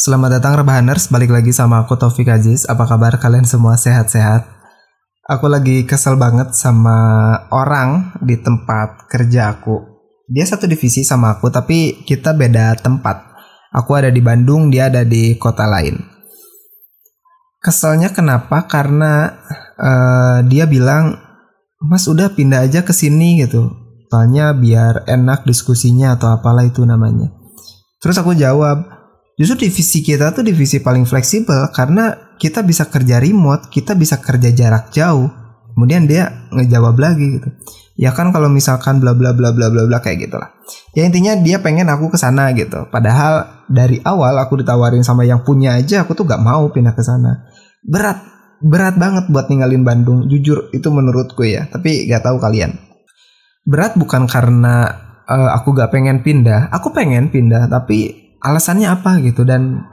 Selamat datang Rebahaners, balik lagi sama aku Taufik Aziz. Apa kabar kalian semua sehat-sehat? Aku lagi kesel banget sama orang di tempat kerja aku. Dia satu divisi sama aku, tapi kita beda tempat. Aku ada di Bandung, dia ada di kota lain. Keselnya kenapa? Karena uh, dia bilang, Mas udah pindah aja ke sini gitu. Soalnya biar enak diskusinya atau apalah itu namanya. Terus aku jawab, Justru divisi kita tuh divisi paling fleksibel karena kita bisa kerja remote, kita bisa kerja jarak jauh. Kemudian dia ngejawab lagi gitu. Ya kan kalau misalkan bla bla bla bla bla bla kayak gitulah. Ya intinya dia pengen aku ke sana gitu. Padahal dari awal aku ditawarin sama yang punya aja aku tuh gak mau pindah ke sana. Berat, berat banget buat ninggalin Bandung. Jujur itu menurutku ya. Tapi gak tahu kalian. Berat bukan karena uh, aku gak pengen pindah. Aku pengen pindah tapi alasannya apa gitu dan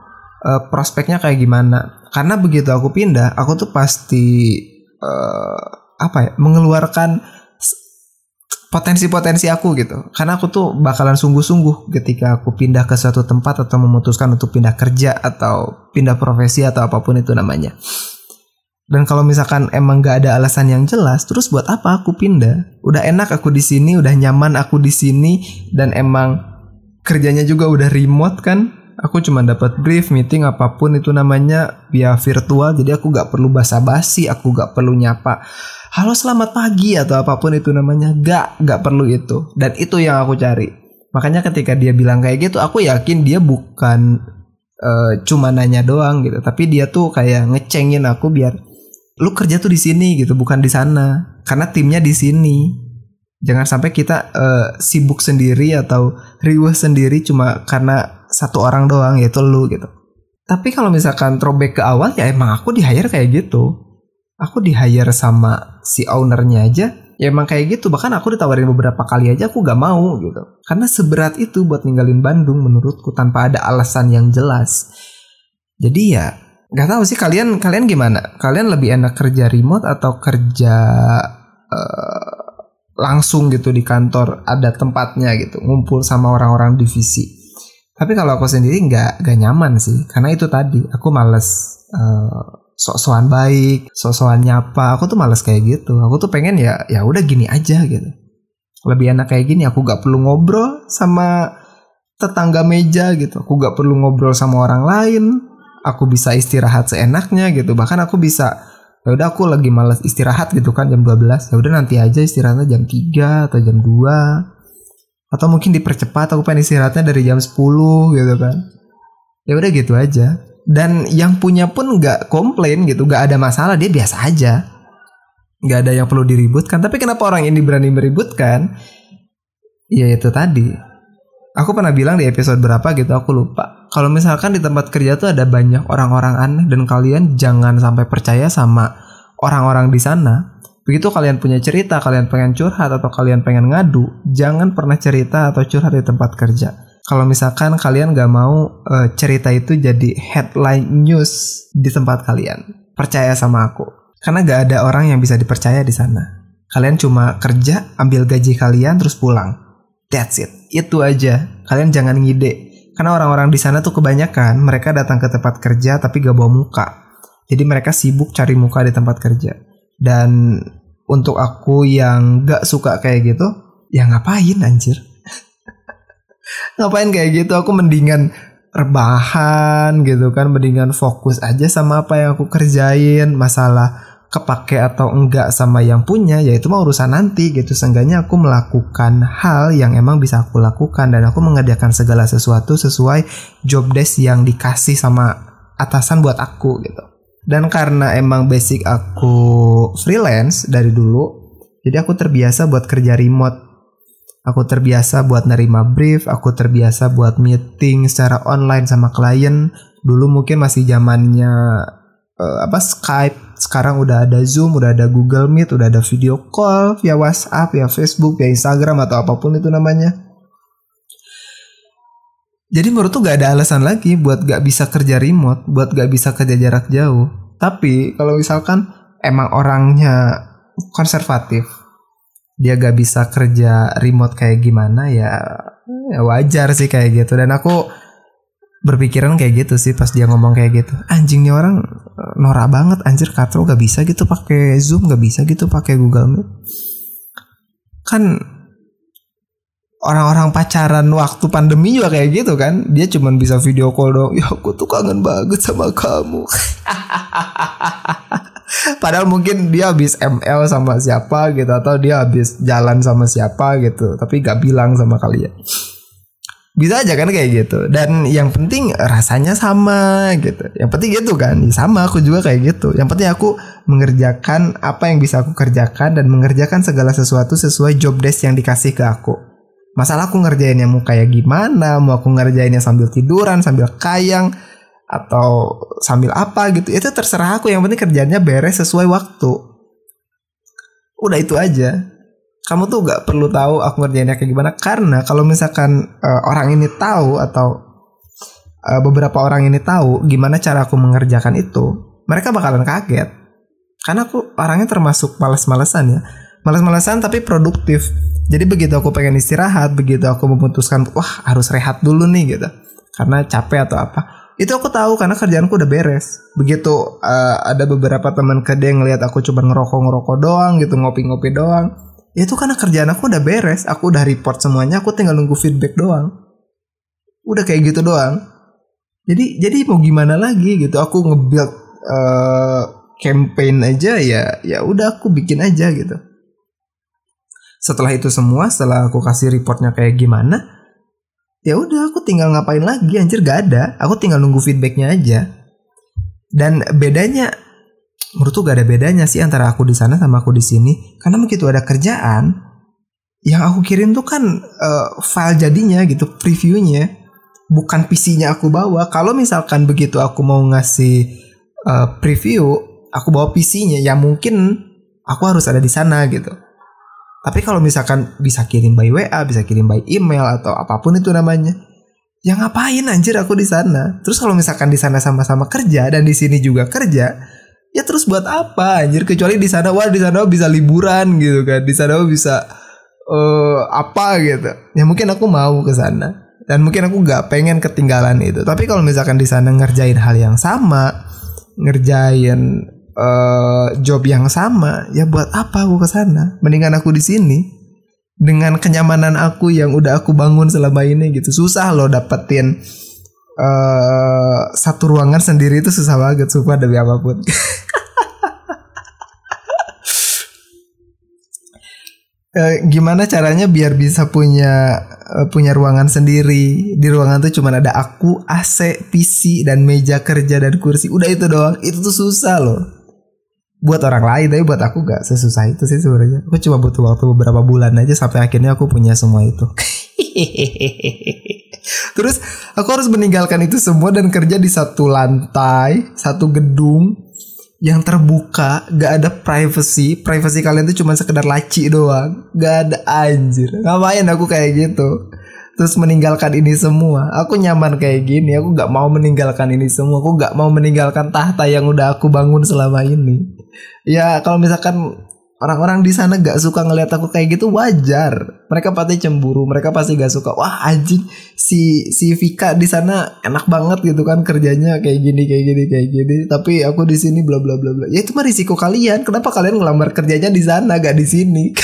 uh, prospeknya kayak gimana. Karena begitu aku pindah aku tuh pasti uh, apa ya mengeluarkan potensi-potensi aku gitu. Karena aku tuh bakalan sungguh-sungguh ketika aku pindah ke suatu tempat atau memutuskan untuk pindah kerja atau pindah profesi atau apa pun itu namanya. Dan kalau misalkan emang gak ada alasan yang jelas, terus buat apa aku pindah? Udah enak aku di sini, udah nyaman aku di sini, dan emang kerjanya juga udah remote kan? Aku cuma dapat brief meeting apa pun itu namanya via virtual. Jadi aku gak perlu basa-basi aku gak perlu nyapa halo selamat pagi atau apa pun itu namanya. Gak gak perlu itu. Dan itu yang aku cari. Makanya ketika dia bilang kayak gitu aku yakin dia bukan uh, cuma nanya doang gitu. Tapi dia tuh kayak ngecengin aku biar lu kerja tuh di sini gitu bukan di sana. Karena timnya di sini Jangan sampai kita uh, sibuk sendiri atau riuh sendiri cuma karena satu orang doang yaitu lu gitu. Tapi kalau misalkan throwback ke awal ya emang aku di hire kayak gitu. Aku di hire sama si ownernya aja ya emang kayak gitu bahkan aku ditawarin beberapa kali aja aku gak mau gitu karena seberat itu buat ninggalin Bandung menurutku tanpa ada alasan yang jelas jadi ya nggak tahu sih kalian kalian gimana kalian lebih enak kerja remote atau kerja uh, langsung gitu di kantor ada tempatnya gitu ngumpul sama orang-orang divisi. Tapi kalau aku sendiri nggak nggak nyaman sih karena itu tadi aku males uh, sok-sokan baik sok-sokan nyapa aku tuh males kayak gitu. Aku tuh pengen ya ya udah gini aja gitu. Lebih enak kayak gini aku gak perlu ngobrol sama tetangga meja gitu. Aku gak perlu ngobrol sama orang lain aku bisa istirahat seenaknya gitu. Bahkan aku bisa ya udah aku lagi malas istirahat gitu kan jam 12 ya udah nanti aja istirahatnya jam 3 atau jam 2 atau mungkin dipercepat aku pengen istirahatnya dari jam 10 gitu kan. Ya udah gitu aja. Dan yang punya pun nggak komplain gitu nggak ada masalah dia biasa aja. Nggak ada yang perlu diributkan. Tapi kenapa orang ini berani meributkan? Ya itu tadi. Aku pernah bilang di episode berapa gitu aku lupa kalau misalkan di tempat kerja tuh ada banyak orang-orang aneh dan kalian jangan sampai percaya sama orang-orang di sana. Begitu kalian punya cerita, kalian pengen curhat atau kalian pengen ngadu, jangan pernah cerita atau curhat di tempat kerja. Kalau misalkan kalian gak mau uh, cerita itu jadi headline news di tempat kalian, percaya sama aku. Karena gak ada orang yang bisa dipercaya di sana. Kalian cuma kerja, ambil gaji kalian, terus pulang. That's it. Itu aja. Kalian jangan ngide karena orang-orang di sana tuh kebanyakan mereka datang ke tempat kerja tapi gak bawa muka. Jadi mereka sibuk cari muka di tempat kerja. Dan untuk aku yang gak suka kayak gitu, ya ngapain anjir? ngapain kayak gitu? Aku mendingan rebahan gitu kan, mendingan fokus aja sama apa yang aku kerjain. Masalah kepake atau enggak sama yang punya ya itu mah urusan nanti gitu. Seenggaknya aku melakukan hal yang emang bisa aku lakukan dan aku mengerjakan segala sesuatu sesuai job desk yang dikasih sama atasan buat aku gitu. Dan karena emang basic aku freelance dari dulu jadi aku terbiasa buat kerja remote. Aku terbiasa buat nerima brief aku terbiasa buat meeting secara online sama klien. Dulu mungkin masih zamannya uh, apa Skype sekarang udah ada Zoom, udah ada Google Meet, udah ada video call via WhatsApp, via Facebook, via Instagram atau apa pun itu namanya. Jadi menurut tuh gak ada alasan lagi buat gak bisa kerja remote, buat gak bisa kerja jarak jauh. Tapi kalau misalkan emang orangnya konservatif, dia gak bisa kerja remote kayak gimana ya, ya wajar sih kayak gitu. Dan aku berpikiran kayak gitu sih pas dia ngomong kayak gitu. Anjing nih orang eh, norak banget anjir katro gak bisa gitu pakai zoom gak bisa gitu pakai google meet. Kan orang-orang pacaran waktu pandemi juga kayak gitu kan. Dia cuman bisa video call dong ya aku tuh kangen banget sama kamu. Padahal mungkin dia habis ML sama siapa gitu atau dia habis jalan sama siapa gitu tapi gak bilang sama kalian bisa aja kan kayak gitu. Dan yang penting rasanya sama gitu. Yang penting gitu kan ya sama aku juga kayak gitu. Yang penting aku mengerjakan apa yang bisa aku kerjakan dan mengerjakan segala sesuatu sesuai job desk yang dikasih ke aku. Masalah aku ngerjainnya mau kayak gimana mau aku ngerjainnya sambil tiduran sambil kayang atau sambil apa gitu itu terserah aku. Yang penting kerjanya beres sesuai waktu. Udah itu aja kamu tuh gak perlu tahu aku ngerjainnya kayak gimana. Karena kalau misalkan uh, orang ini tahu atau uh, beberapa orang ini tahu gimana cara aku mengerjakan itu mereka bakalan kaget. Karena aku orangnya termasuk males-malesan ya. Males-malesan tapi produktif. Jadi begitu aku pengen istirahat begitu aku memutuskan wah harus rehat dulu nih gitu. Karena capek atau apa. Itu aku tahu karena kerjaanku udah beres. Begitu uh, ada beberapa teman kerja yang ngelihat aku cuma ngerokok ngerokok doang gitu ngopi-ngopi doang. Ya itu karena kerjaan aku udah beres, aku udah report semuanya, aku tinggal nunggu feedback doang. Udah kayak gitu doang. Jadi jadi mau gimana lagi gitu? Aku ngebuild uh, campaign aja ya, ya udah aku bikin aja gitu. Setelah itu semua, setelah aku kasih reportnya kayak gimana, ya udah aku tinggal ngapain lagi anjir gak ada. Aku tinggal nunggu feedbacknya aja. Dan bedanya menurutku gak ada bedanya sih antara aku di sana sama aku di sini. Karena begitu ada kerjaan yang aku kirim tuh kan uh, file jadinya gitu previewnya. Bukan PC-nya aku bawa. Kalau misalkan begitu aku mau ngasih uh, preview aku bawa PC-nya ya mungkin aku harus ada di sana gitu. Tapi kalau misalkan bisa kirim by WA bisa kirim by email atau apa pun itu namanya ya ngapain anjir aku di sana? Terus kalau misalkan di sana sama-sama kerja dan di sini juga kerja ya terus buat apa anjir? Kecuali di sana wah di sana bisa liburan gitu kan. Di sana bisa uh, apa gitu. Ya mungkin aku mau ke sana. Dan mungkin aku nggak pengen ketinggalan itu. Tapi kalau misalkan di sana ngerjain hal yang sama ngerjain uh, job yang sama ya buat apa aku ke sana? Mendingan aku di sini. Dengan kenyamanan aku yang udah aku bangun selama ini gitu. Susah loh dapetin uh, satu ruangan sendiri itu susah banget sumpah demi apa pun. Eh, gimana caranya biar bisa punya uh, punya ruangan sendiri? Di ruangan tuh cuma ada aku AC PC dan meja kerja dan kursi. Udah itu doang. Itu tuh susah loh. Buat orang lain tapi buat aku gak sesusah itu sih sebenarnya. Aku cuma butuh waktu beberapa bulan aja sampai akhirnya aku punya semua itu terus aku harus meninggalkan itu semua dan kerja di satu lantai satu gedung yang terbuka, gak ada privacy. Privacy kalian tuh cuma sekedar laci doang. Gak ada anjir. Ngapain aku kayak gitu? Terus meninggalkan ini semua. Aku nyaman kayak gini. Aku gak mau meninggalkan ini semua. Aku gak mau meninggalkan tahta yang udah aku bangun selama ini. Ya kalau misalkan orang-orang di sana gak suka ngeliat aku kayak gitu wajar. Mereka pasti cemburu mereka pasti gak suka. Wah anjing si si Vika di sana enak banget gitu kan kerjanya kayak gini kayak gini kayak gini. Tapi aku di sini bla bla bla bla. Ya itu mah risiko kalian. Kenapa kalian ngelamar kerjanya di sana gak di sini?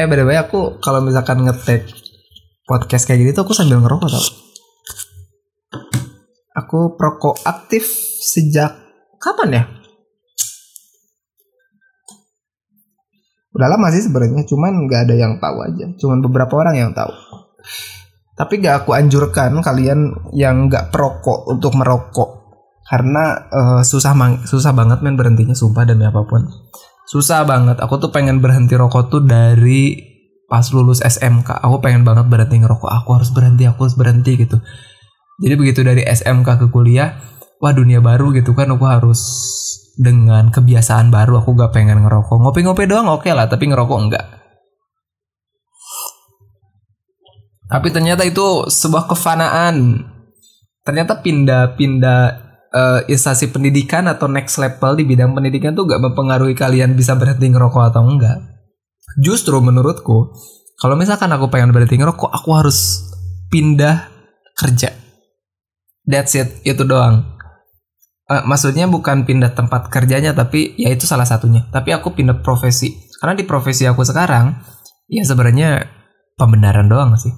Eh by the way aku kalau misalkan ngetek podcast kayak gini tuh aku sambil ngerokok tau Aku perokok aktif sejak kapan ya? Udah lama sih sebenarnya, cuman nggak ada yang tahu aja. Cuman beberapa orang yang tahu. Tapi gak aku anjurkan kalian yang nggak perokok untuk merokok karena uh, susah mang susah banget men berhentinya sumpah demi apa pun. Susah banget. Aku tuh pengen berhenti rokok tuh dari pas lulus SMK. Aku pengen banget berhenti ngerokok. Aku harus berhenti, aku harus berhenti gitu jadi begitu dari SMK ke kuliah wah dunia baru gitu kan aku harus dengan kebiasaan baru aku gak pengen ngerokok. Ngopi-ngopi doang oke okay lah tapi ngerokok enggak. Tapi ternyata itu sebuah kefanaan. Ternyata pindah-pindah uh, instansi pendidikan atau next level di bidang pendidikan tuh gak mempengaruhi kalian bisa berhenti ngerokok atau enggak. Justru menurutku Kalau misalkan aku pengen berhenti ngerokok, aku harus pindah kerja. That's it, itu doang. Uh, maksudnya bukan pindah tempat kerjanya, tapi ya itu salah satunya. Tapi aku pindah profesi. Karena di profesi aku sekarang, ya sebenarnya pembenaran doang sih.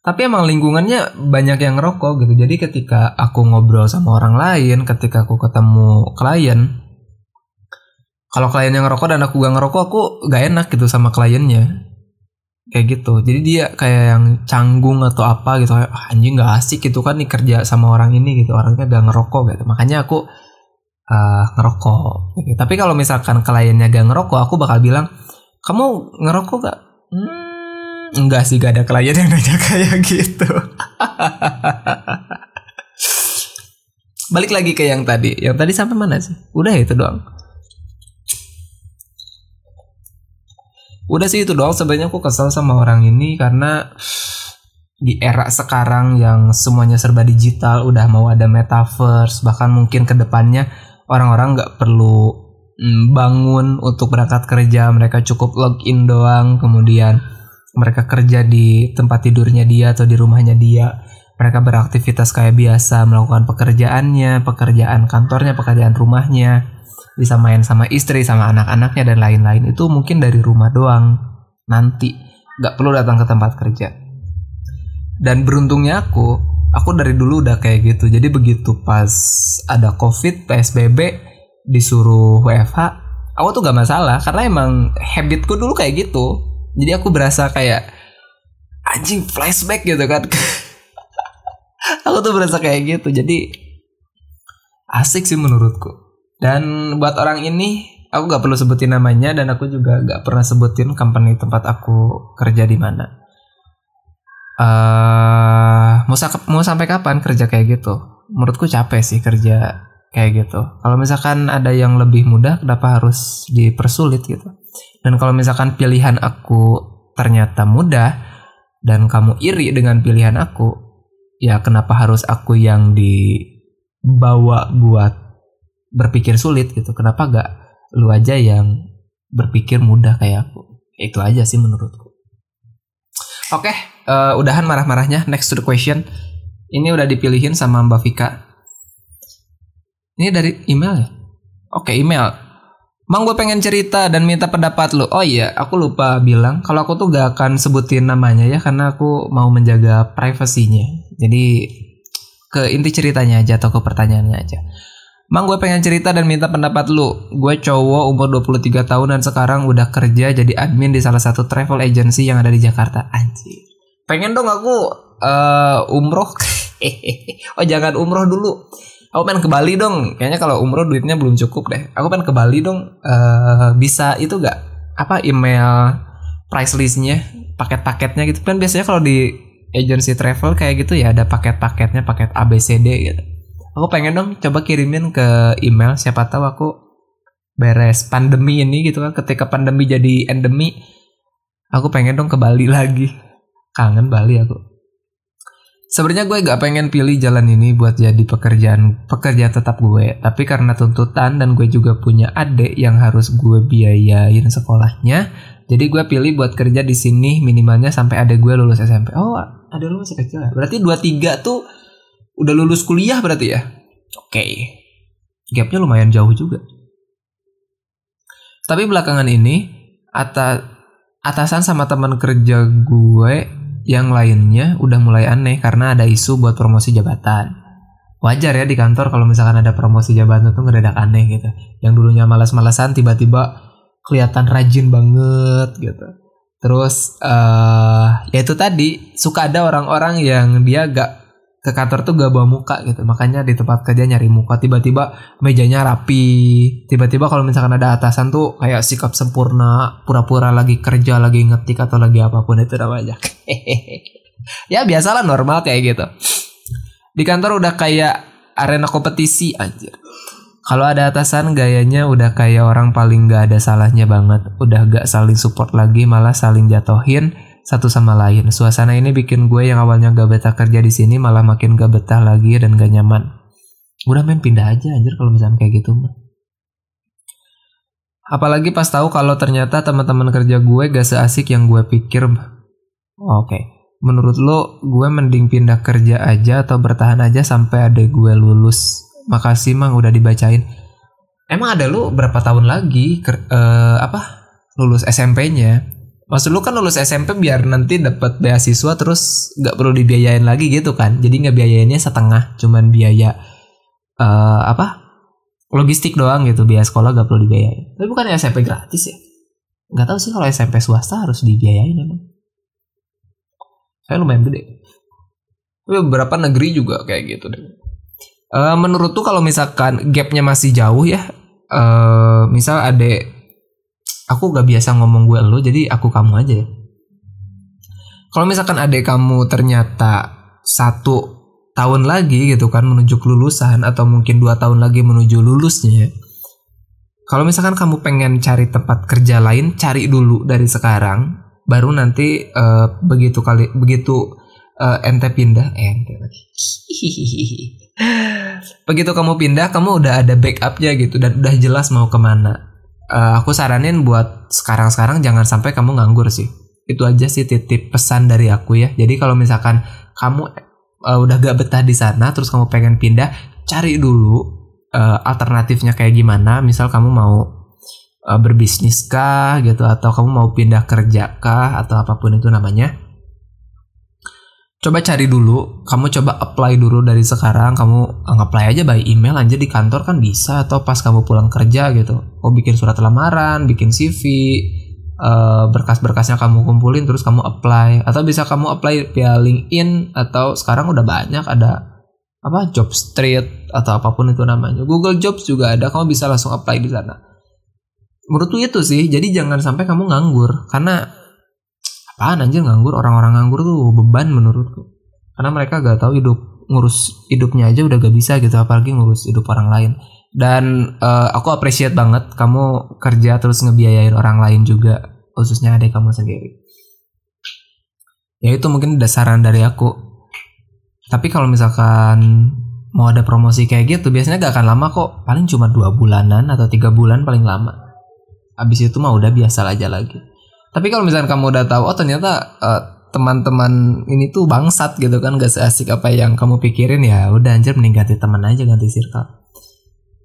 Tapi emang lingkungannya banyak yang ngerokok gitu. Jadi ketika aku ngobrol sama orang lain, ketika aku ketemu klien, kalau klien yang ngerokok dan aku gak ngerokok, aku gak enak gitu sama kliennya. Kayak gitu. Jadi dia kayak yang canggung atau apa gitu. Kayak, ah, anjing gak asik gitu kan nih kerja sama orang ini gitu. Orangnya gak ngerokok gitu. Makanya aku uh, ngerokok. Gitu. Tapi kalau misalkan kliennya gak ngerokok, aku bakal bilang, kamu ngerokok gak? Hmm, Enggak sih gak ada klien yang nanya kayak gitu. Balik lagi ke yang tadi. Yang tadi sampai mana sih? Udah itu doang. Udah sih itu doang. Sebenarnya aku kesel sama orang ini karena di era sekarang yang semuanya serba digital udah mau ada metaverse bahkan mungkin ke depannya orang-orang nggak perlu mm, bangun untuk berangkat kerja. Mereka cukup login doang kemudian mereka kerja di tempat tidurnya dia atau di rumahnya dia. Mereka beraktivitas kayak biasa melakukan pekerjaannya pekerjaan kantornya pekerjaan rumahnya bisa main sama istri sama anak-anaknya dan lain-lain. Itu mungkin dari rumah doang nanti. Nggak perlu datang ke tempat kerja. Dan beruntungnya aku aku dari dulu udah kayak gitu. Jadi begitu pas ada covid psbb disuruh WFH aku tuh gak masalah. Karena emang habitku dulu kayak gitu. Jadi aku berasa kayak anjing flashback gitu kan. Aku tuh berasa kayak gitu. Jadi asik sih menurutku dan buat orang ini aku gak perlu sebutin namanya dan aku juga gak pernah sebutin company tempat aku kerja di mana. Uh, mau mau sampai kapan kerja kayak gitu? Menurutku capek sih kerja kayak gitu. Kalau misalkan ada yang lebih mudah kenapa harus dipersulit gitu? Dan kalau misalkan pilihan aku ternyata mudah dan kamu iri dengan pilihan aku, ya kenapa harus aku yang dibawa buat berpikir sulit gitu? Kenapa gak lu aja yang berpikir mudah kayak aku? Itu aja sih menurutku. Oke, okay, uh, eh, udahan marah-marahnya. Next to the question. Ini udah dipilihin sama Mbak Vika. Ini dari email ya? Oke, okay, email. Mang gue pengen cerita dan minta pendapat lo. Oh iya, aku lupa bilang kalau aku tuh gak akan sebutin namanya ya karena aku mau menjaga privasinya. Jadi ke inti ceritanya aja atau ke pertanyaannya aja. Mang gue pengen cerita dan minta pendapat lu. Gue cowok umur 23 tahun dan sekarang udah kerja jadi admin di salah satu travel agency yang ada di Jakarta. Anjir. Pengen dong aku uh, umroh. oh jangan umroh dulu aku pengen ke Bali dong kayaknya kalau umroh duitnya belum cukup deh aku pengen ke Bali dong uh, bisa itu gak apa email price listnya paket-paketnya gitu kan biasanya kalau di agency travel kayak gitu ya ada paket-paketnya paket ABCD gitu aku pengen dong coba kirimin ke email siapa tahu aku beres pandemi ini gitu kan ketika pandemi jadi endemi aku pengen dong ke Bali lagi kangen Bali aku Sebenarnya gue gak pengen pilih jalan ini buat jadi pekerjaan pekerjaan tetap gue, tapi karena tuntutan dan gue juga punya adik yang harus gue biayain sekolahnya, jadi gue pilih buat kerja di sini minimalnya sampai adik gue lulus SMP. Oh, ada lu masih kecil ya? Berarti 23 tuh udah lulus kuliah berarti ya? Oke. Okay. Gapnya lumayan jauh juga. Tapi belakangan ini atas atasan sama teman kerja gue yang lainnya udah mulai aneh karena ada isu buat promosi jabatan. Wajar ya di kantor kalau misalkan ada promosi jabatan tuh ngedadak aneh gitu. Yang dulunya malas-malasan tiba-tiba kelihatan rajin banget gitu. Terus uh, ya itu tadi suka ada orang-orang yang dia gak ke kantor tuh gak bawa muka gitu. Makanya di tempat kerja nyari muka tiba-tiba mejanya rapi. Tiba-tiba kalau misalkan ada atasan tuh kayak sikap sempurna pura-pura lagi kerja lagi ngetik atau lagi apa pun itu namanya. Ya biasalah normal kayak gitu. Di kantor udah kayak arena kompetisi anjir. Kalau ada atasan gayanya udah kayak orang paling gak ada salahnya banget. Udah gak saling support lagi malah saling jatohin satu sama lain. Suasana ini bikin gue yang awalnya gak betah kerja di sini malah makin gak betah lagi dan gak nyaman. Udah main pindah aja anjir kalau misalnya kayak gitu. Apalagi pas tahu kalau ternyata teman-teman kerja gue gak seasik yang gue pikir. Oke. Okay. Menurut lo gue mending pindah kerja aja atau bertahan aja sampai ada gue lulus? Makasih mang udah dibacain. Emang ada lu berapa tahun lagi ker, uh, apa lulus SMP-nya? Maksud lu kan lulus SMP biar nanti dapat beasiswa terus nggak perlu dibiayain lagi gitu kan? Jadi nggak biayainnya setengah, cuman biaya uh, apa? Logistik doang gitu biaya sekolah gak perlu dibiayain. Tapi bukan SMP gratis ya? Nggak tahu sih kalau SMP swasta harus dibiayain emang saya lumayan gede. Tapi beberapa negeri juga kayak gitu deh. Uh, menurut tuh kalau misalkan gapnya masih jauh ya uh, misal ada aku gak biasa ngomong gue lo jadi aku kamu aja. Ya kalau misalkan adik kamu ternyata satu tahun lagi gitu kan menuju kelulusan atau mungkin dua tahun lagi menuju lulusnya kalau misalkan kamu pengen cari tempat kerja lain cari dulu dari sekarang baru nanti uh, begitu kali begitu uh, ente pindah eh, ente lagi. Begitu kamu pindah kamu udah ada backupnya gitu dan udah jelas mau ke mana uh, aku saranin buat sekarang-sekarang jangan sampai kamu nganggur sih. Itu aja sih titip pesan dari aku ya. Jadi kalau misalkan kamu uh, udah gak betah di sana terus kamu pengen pindah cari dulu uh, alternatifnya kayak gimana. Misal kamu mau uh, berbisnis kah gitu atau kamu mau pindah kerja kah atau apa pun itu namanya coba cari dulu kamu coba apply dulu dari sekarang kamu apply aja by email aja di kantor kan bisa atau pas kamu pulang kerja gitu. Oh bikin surat lamaran bikin CV uh, berkas-berkasnya kamu kumpulin terus kamu apply. Atau bisa kamu apply via LinkedIn atau sekarang udah banyak ada apa job street atau apa pun itu namanya. Google Jobs juga ada kamu bisa langsung apply di sana. Menurutku itu sih jadi jangan sampai kamu nganggur karena apaan anjir nganggur orang-orang nganggur tuh beban menurutku. Karena mereka gak tahu hidup ngurus hidupnya aja udah gak bisa gitu apalagi ngurus hidup orang lain. Dan uh, aku appreciate banget kamu kerja terus ngebiayain orang lain juga khususnya adik kamu sendiri. Ya itu mungkin dasaran dari aku. Tapi kalau misalkan mau ada promosi kayak gitu biasanya gak akan lama kok. Paling cuma dua bulanan atau tiga bulan paling lama. Habis itu mah udah biasa aja lagi tapi kalau misalkan kamu udah tahu oh ternyata uh, teman-teman ini tuh bangsat gitu kan gak seasik apa yang kamu pikirin ya udah anjir mending ganti teman aja ganti circle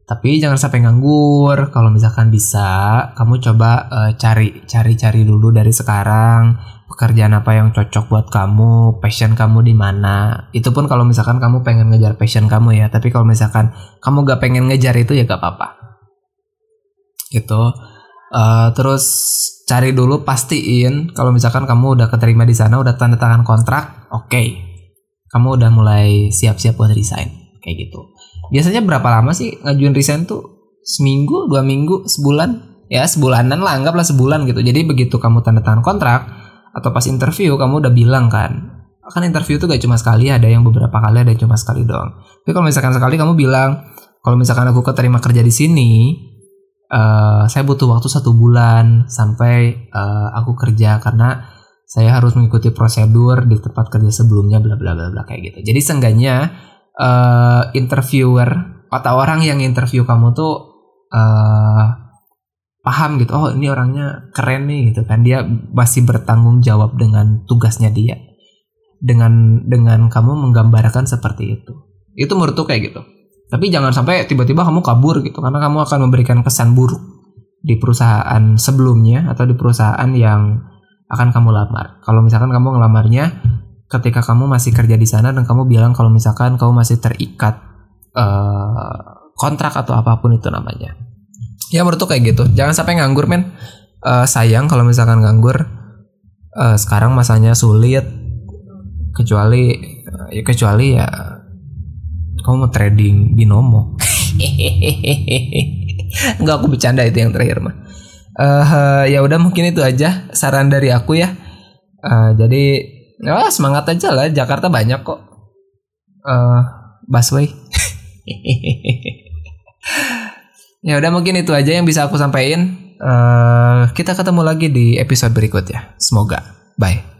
tapi jangan sampai nganggur. Kalau misalkan bisa, kamu coba uh, cari cari cari dulu dari sekarang pekerjaan apa yang cocok buat kamu, passion kamu di mana. Itu pun kalau misalkan kamu pengen ngejar passion kamu ya. Tapi kalau misalkan kamu gak pengen ngejar itu ya gak apa-apa. Gitu. Uh, terus cari dulu pastiin kalau misalkan kamu udah keterima di sana, udah tanda tangan kontrak, oke. Okay. Kamu udah mulai siap-siap buat resign kayak gitu biasanya berapa lama sih ngajuin resign tuh seminggu dua minggu sebulan ya sebulanan lah anggaplah sebulan gitu jadi begitu kamu tanda tangan kontrak atau pas interview kamu udah bilang kan kan interview tuh gak cuma sekali ada yang beberapa kali ada yang cuma sekali doang tapi kalau misalkan sekali kamu bilang kalau misalkan aku keterima kerja di sini uh, saya butuh waktu satu bulan sampai uh, aku kerja karena saya harus mengikuti prosedur di tempat kerja sebelumnya bla bla bla bla kayak gitu. Jadi seenggaknya uh, interviewer atau orang yang interview kamu tuh uh, paham gitu oh ini orangnya keren nih gitu kan. Dia masih bertanggung jawab dengan tugasnya dia. Dengan dengan kamu menggambarkan seperti itu. Itu menurutku kayak gitu tapi jangan sampai tiba-tiba kamu kabur gitu karena kamu akan memberikan kesan buruk di perusahaan sebelumnya atau di perusahaan yang akan kamu lamar. Kalau misalkan kamu ngelamarnya ketika kamu masih kerja di sana dan kamu bilang kalau misalkan kamu masih terikat uh, kontrak atau apa pun itu namanya. Ya menurut kayak gitu. Jangan sampai nganggur men. Uh, sayang kalau misalkan nganggur. Uh, sekarang masanya sulit. Kecuali uh, ya kecuali ya kamu mau trading binomo nggak aku bercanda itu yang terakhir mah uh, ya udah mungkin itu aja saran dari aku ya uh, jadi Ya semangat aja lah Jakarta banyak kok uh, busway. ya udah mungkin itu aja yang bisa aku sampaikan. Uh, kita ketemu lagi di episode berikutnya. Semoga. Bye.